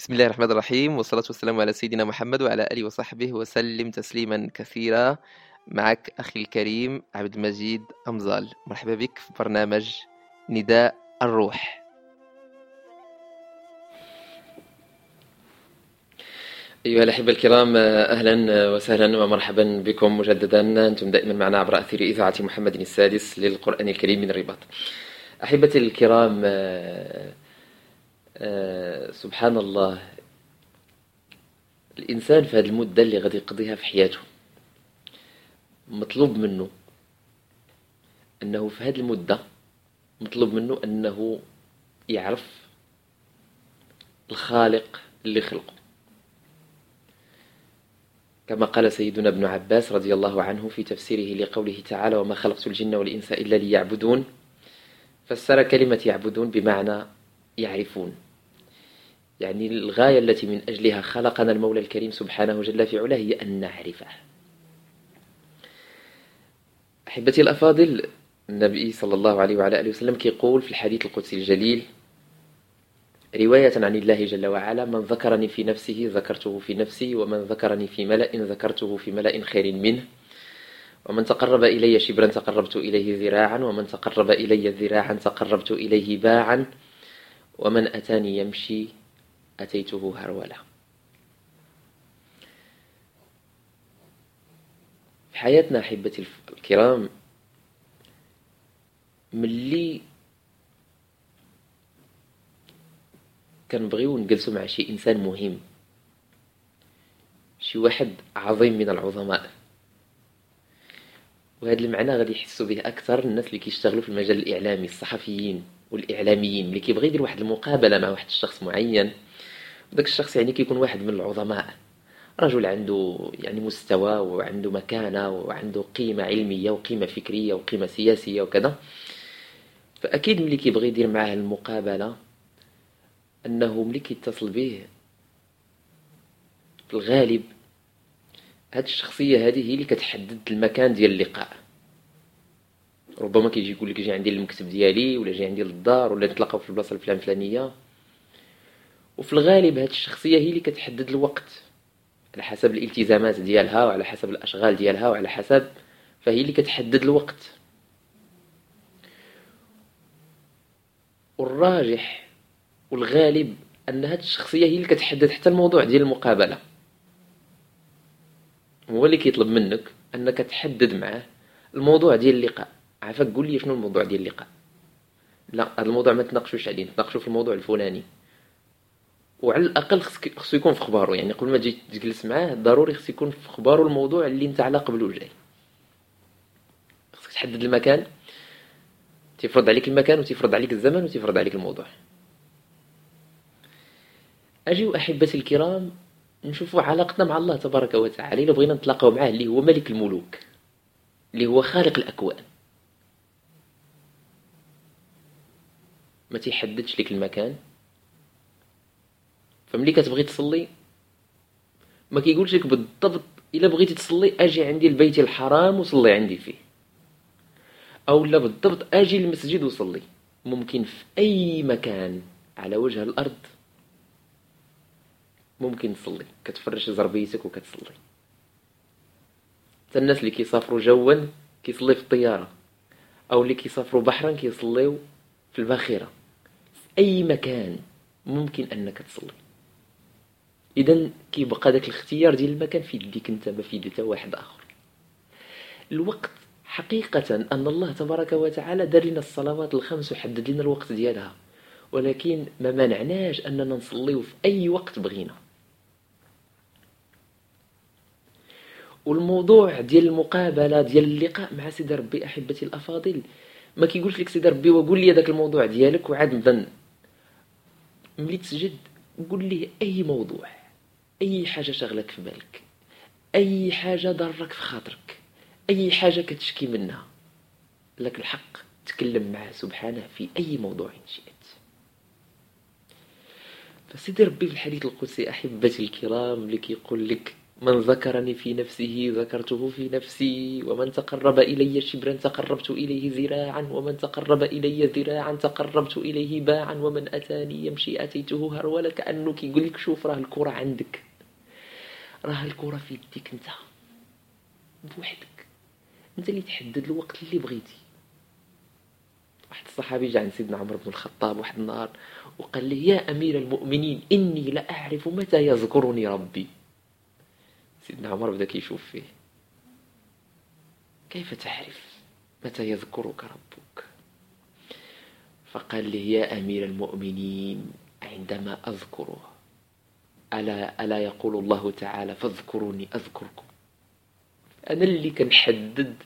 بسم الله الرحمن الرحيم والصلاة والسلام على سيدنا محمد وعلى آله وصحبه وسلم تسليما كثيرا. معك أخي الكريم عبد المجيد أمزال. مرحبا بك في برنامج نداء الروح. أيها الأحبة الكرام أهلا وسهلا ومرحبا بكم مجددا. أنتم دائما معنا عبر أثير إذاعة محمد السادس للقرآن الكريم من الرباط. أحبتي الكرام آه، سبحان الله. الإنسان في هذه المدة اللي غادي يقضيها في حياته مطلوب منه أنه في هذه المدة مطلوب منه أنه يعرف الخالق اللي خلقه. كما قال سيدنا ابن عباس رضي الله عنه في تفسيره لقوله تعالى وما خلقت الجن والإنس إلا ليعبدون فسر كلمة يعبدون بمعنى يعرفون. يعني الغاية التي من أجلها خلقنا المولى الكريم سبحانه جل في علاه هي أن نعرفه. أحبتي الأفاضل النبي صلى الله عليه وعلى آله وسلم كيقول في الحديث القدسي الجليل رواية عن الله جل وعلا من ذكرني في نفسه ذكرته في نفسي ومن ذكرني في ملأ ذكرته في ملأ خير منه ومن تقرب إلي شبرا تقربت إليه ذراعا ومن تقرب إلي ذراعا تقربت إليه باعا ومن أتاني يمشي أتيته هرولة. في حياتنا أحبتي الكرام ملي كنبغيو نجلسو مع شي إنسان مهم شي واحد عظيم من العظماء. وهذا المعنى غادي يحسوا به أكثر الناس اللي كيشتغلوا في المجال الإعلامي الصحفيين والإعلاميين اللي كيبغي يدير واحد المقابلة مع واحد الشخص معين. ذاك الشخص يعني كيكون واحد من العظماء. رجل عنده يعني مستوى وعنده مكانة وعنده قيمة علمية وقيمة فكرية وقيمة سياسية وكذا. فأكيد ملي كيبغي يدير معاه المقابلة أنه ملي كيتصل به في الغالب هاد الشخصية هذه هي اللي كتحدد المكان ديال اللقاء. ربما كيجي يقول لك جي عندي المكتب ديالي ولا جي عندي للدار ولا نتلاقاو في البلاصة الفلان الفلانيه وفي الغالب هذه الشخصية هي اللي كتحدد الوقت. على حسب الالتزامات ديالها وعلى حسب الأشغال ديالها وعلى حسب فهي اللي كتحدد الوقت. والراجح والغالب أن هذه الشخصية هي اللي كتحدد حتى الموضوع ديال المقابلة. هو اللي كيطلب منك أنك تحدد معاه الموضوع ديال اللقاء. عافاك قول لي شنو الموضوع ديال اللقاء. لا هذا الموضوع ما تناقشوش عليه نتناقشوا في الموضوع الفلاني. وعلى الأقل خصو يكون في خبارو. يعني قبل ما تجي تجلس معاه ضروري خصو يكون في خبارو الموضوع اللي انت على قبله جاي. خصك تحدد المكان تفرض عليك المكان وتفرض عليك الزمن وتفرض عليك الموضوع. اجيو أحبتي الكرام نشوفوا علاقتنا مع الله تبارك وتعالى. إلا بغينا نتلاقاو معاه اللي هو ملك الملوك اللي هو خالق الأكوان. ما تيحددش لك المكان. فملي كتبغي تصلي ما كيقولش لك بالضبط إلا بغيتي تصلي أجي عندي البيت الحرام وصلي عندي فيه. أو لا بالضبط أجي المسجد وصلي. ممكن في أي مكان على وجه الأرض ممكن تصلي. كتفرش زربيتك وكتصلي. حتى الناس اللي كيسافروا جوا كيصلي في الطيارة. أو اللي كيسافروا بحرا كيصليو في الباخرة. في أي مكان ممكن أنك تصلي. اذا كيبقى داك الاختيار ديال المكان في يديك أنت ما في حتى واحد آخر. الوقت حقيقة أن الله تبارك وتعالى دار لنا الصلوات الخمس وحدد لنا الوقت ديالها. ولكن ما منعناش أننا نصليو في أي وقت بغينا. والموضوع ديال المقابلة ديال اللقاء مع سيدي ربي أحبتي الأفاضل ما كيقولش لك سيدي ربي وقول لي داك الموضوع ديالك وعاد نبدا ملي تسجد قول لي أي موضوع. أي حاجة شغلك في بالك أي حاجة ضرك في خاطرك أي حاجة كتشكي منها لك الحق تكلم معه سبحانه في أي موضوع شئت. فسيدي ربي في الحديث القدسي أحبتي الكرام اللي كيقول لك من ذكرني في نفسه ذكرته في نفسي ومن تقرب إلي شبرا تقربت إليه ذراعا ومن تقرب إلي ذراعا تقربت إليه باعا ومن أتاني يمشي أتيته هرولة كأنه كيقول لك شوف راه الكرة عندك. راه الكرة في يديك انت. بوحدك. انت اللي تحدد الوقت اللي بغيتي. واحد الصحابي جاء عند سيدنا عمر بن الخطاب واحد النهار وقال لي يا أمير المؤمنين إني لا أعرف متى يذكرني ربي. سيدنا عمر بدأ كيشوف فيه. كيف تعرف متى يذكرك ربك؟ فقال لي يا أمير المؤمنين عندما أذكره ألا, ألا يقول الله تعالى فاذكروني أذكركم. أنا اللي كنحدد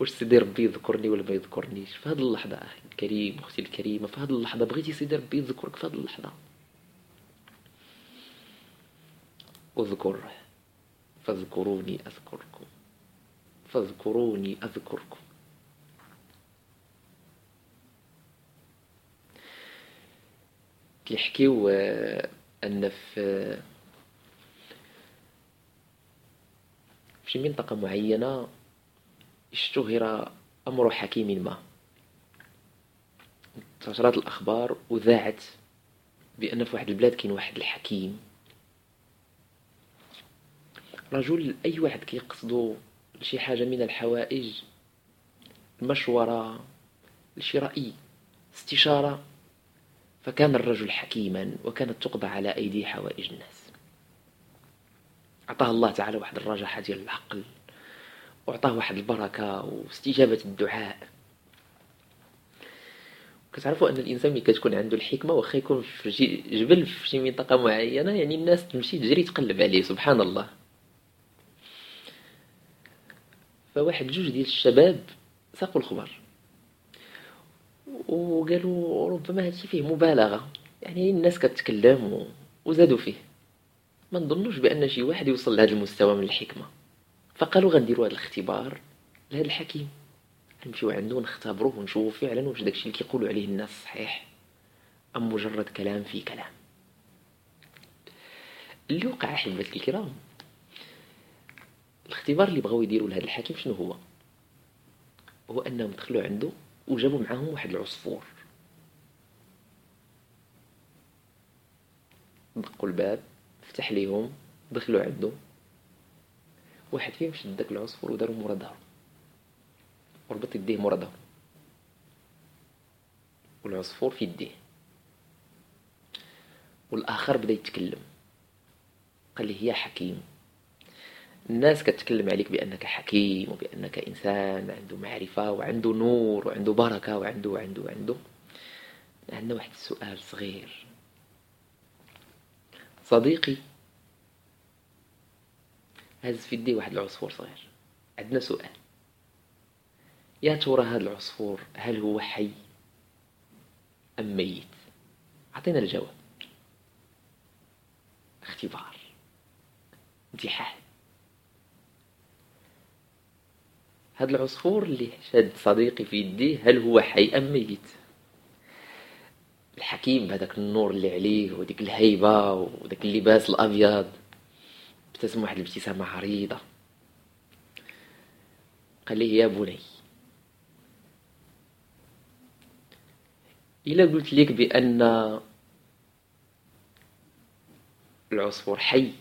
واش سيدي ربي يذكرني ولا ما يذكرنيش. في هذه اللحظة أخي الكريم أختي الكريمة في هذه اللحظة بغيتي سيدي ربي يذكرك في هذه اللحظة. أذكر فاذكروني أذكركم. فاذكروني أذكركم. كيحكيو آه، أن في في منطقة معينة اشتهر أمر حكيم ما. انتشرت الأخبار وذاعت بأن في واحد البلاد كاين واحد الحكيم. رجل أي واحد كيقصدو شي حاجة من الحوائج المشورة لشي رأي استشارة فكان الرجل حكيما وكانت تقضى على أيدي حوائج الناس. أعطاه الله تعالى واحد الرجحة ديال العقل. وعطاه واحد البركة واستجابة الدعاء. كتعرفوا أن الإنسان ملي كتكون عنده الحكمة واخا يكون في جبل في شي منطقة معينة يعني الناس تمشي تجري تقلب عليه سبحان الله. فواحد جوج ديال الشباب ساقوا الخبر. وقالوا ربما هادشي فيه مبالغة. يعني الناس كتكلم وزادوا فيه. ما نظنوش بأن شي واحد يوصل لهذا المستوى من الحكمة. فقالوا غنديروا هذا الاختبار لهذا الحكيم. نمشيو عنده ونختبروه ونشوفو فعلا واش داكشي اللي كيقولوا عليه الناس صحيح أم مجرد كلام في كلام. اللي وقع احبتي الكرام الاختبار اللي بغاو يديروا لهذا الحكيم شنو هو؟ هو أنهم دخلوا عنده وجابوا معاهم واحد العصفور. دقوا الباب فتح ليهم دخلوا عنده واحد فيهم شد داك العصفور ودارو مورا دارو وربط يديه مورا دارو والعصفور في يديه. والآخر بدأ يتكلم. قال لي يا حكيم الناس كتكلم عليك بأنك حكيم وبأنك إنسان عنده معرفة وعنده نور وعنده بركة وعنده وعنده وعنده. عندنا واحد السؤال صغير. صديقي هز في يديه واحد العصفور صغير. عندنا سؤال. يا ترى هذا العصفور هل هو حي أم ميت؟ أعطينا الجواب. اختبار. امتحان هذا العصفور اللي شاد صديقي في يديه هل هو حي أم ميت؟ الحكيم بهذاك النور اللي عليه وديك الهيبة وداك اللباس الأبيض ابتسم واحد الابتسامة عريضة. قال لي يا بني إلا قلت لك بأن العصفور حي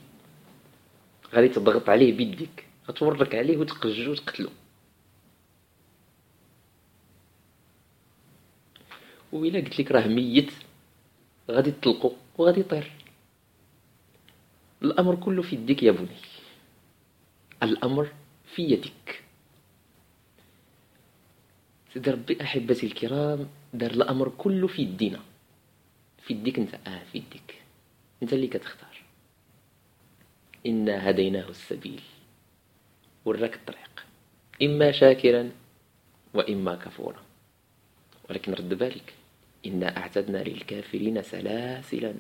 غادي تضغط عليه بيديك غتورك عليه وتقجو وتقتلو. وإلا قلت لك راه ميت غادي تطلقو وغادي يطير. الأمر كله في يدك يا بني. الأمر في يدك سيدي ربي أحبتي الكرام دار الأمر كله في يدينا. في يديك أنت. آه في يديك. أنت اللي كتختار. إنا هديناه السبيل. وراك الطريق. إما شاكرا وإما كفورا. ولكن رد بالك. إنا أعتدنا للكافرين سلاسلا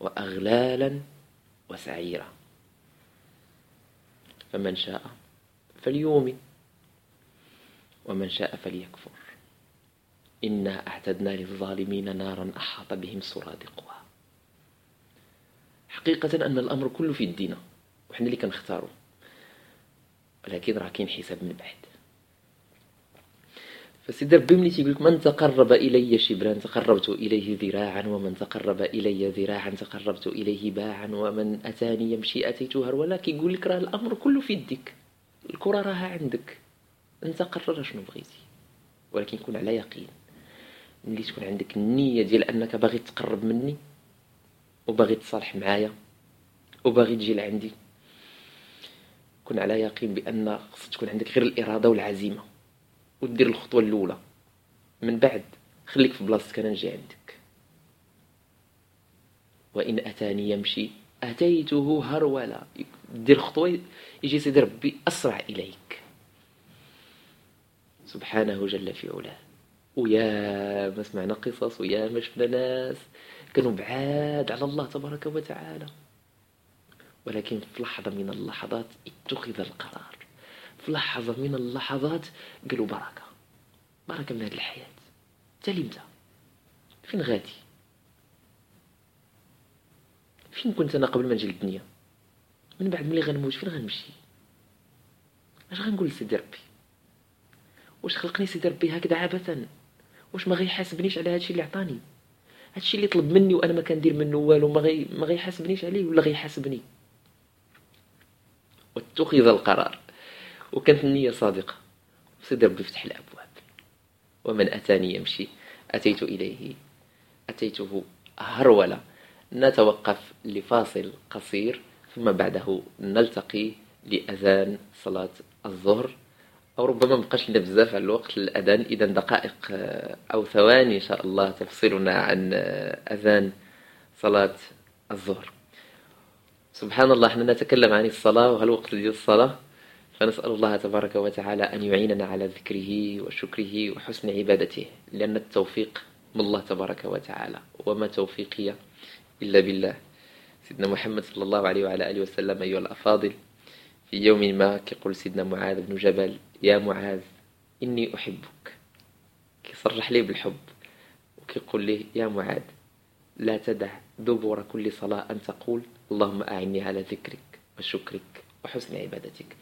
وأغلالا وسعيرا. فمن شاء فليؤمن ومن شاء فليكفر. إنا أعتدنا للظالمين نارا أحاط بهم سرادقها. حقيقة أن الأمر كله في الدين وحنا اللي كنختاروا. ولكن راه كاين حساب من بعد. فسيدي ربي ملي تيقول لك من تقرب إلي شبرا تقربت إليه ذراعا ومن تقرب إلي ذراعا تقربت إليه باعا ومن أتاني يمشي اتيته هرولا كيقول لك راه الأمر كله في يدك الكرة راها عندك. انت قرر شنو بغيتي؟ ولكن كون على يقين. ملي تكون عندك النية ديال أنك باغي تقرب مني وباغي تصالح معايا وباغي تجي لعندي كن على يقين بأن خص تكون عندك غير الإرادة والعزيمة. ودير الخطوة الأولى. من بعد خليك في بلاصتك أنا نجي عندك. وإن أتاني يمشي أتيته هرولا دير خطوه يجي سيدي ربي أسرع إليك. سبحانه جل في علاه. ويا ما سمعنا قصص ويا ما شفنا ناس. كانوا بعاد على الله تبارك وتعالى. ولكن في لحظة من اللحظات اتخذ القرار. في لحظة من اللحظات قالوا بركة. بركة من هذه الحياة. انت فين غادي؟ فين كنت أنا قبل ما نجي للدنيا؟ من بعد ملي غنموت فين غنمشي؟ اش غنقول لسيدي ربي؟ واش خلقني سيدي ربي هكذا عبثا؟ واش ما غيحاسبنيش على هادشي اللي عطاني؟ هادشي اللي طلب مني وأنا ما كندير منه والو ما غي ما غيحاسبنيش عليه ولا غيحاسبني. واتخذ القرار. وكانت النية صادقة. سيدي ربي فتح الأبواب. ومن أتاني يمشي. أتيت إليه. أتيته هرولة. نتوقف لفاصل قصير. ثم بعده نلتقي لأذان صلاة الظهر. أو ربما مبقاش لنا بزاف على الوقت الأذان إذا دقائق أو ثواني إن شاء الله تفصلنا عن أذان صلاة الظهر. سبحان الله إحنا نتكلم عن الصلاة وهل وقت ديال الصلاة؟ فنسأل الله تبارك وتعالى أن يعيننا على ذكره وشكره وحسن عبادته لأن التوفيق من الله تبارك وتعالى وما توفيقي إلا بالله. سيدنا محمد صلى الله عليه وعلى آله وسلم أيها الأفاضل في يوم ما كيقول سيدنا معاذ بن جبل يا معاذ إني أحبك. كيصرح لي بالحب وكيقول لي يا معاذ لا تدع دبر كل صلاة أن تقول اللهم أعني على ذكرك وشكرك وحسن عبادتك.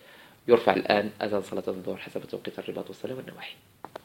يرفع الآن أذان صلاة الظهر حسب توقيت الرباط والصلاة والنواحي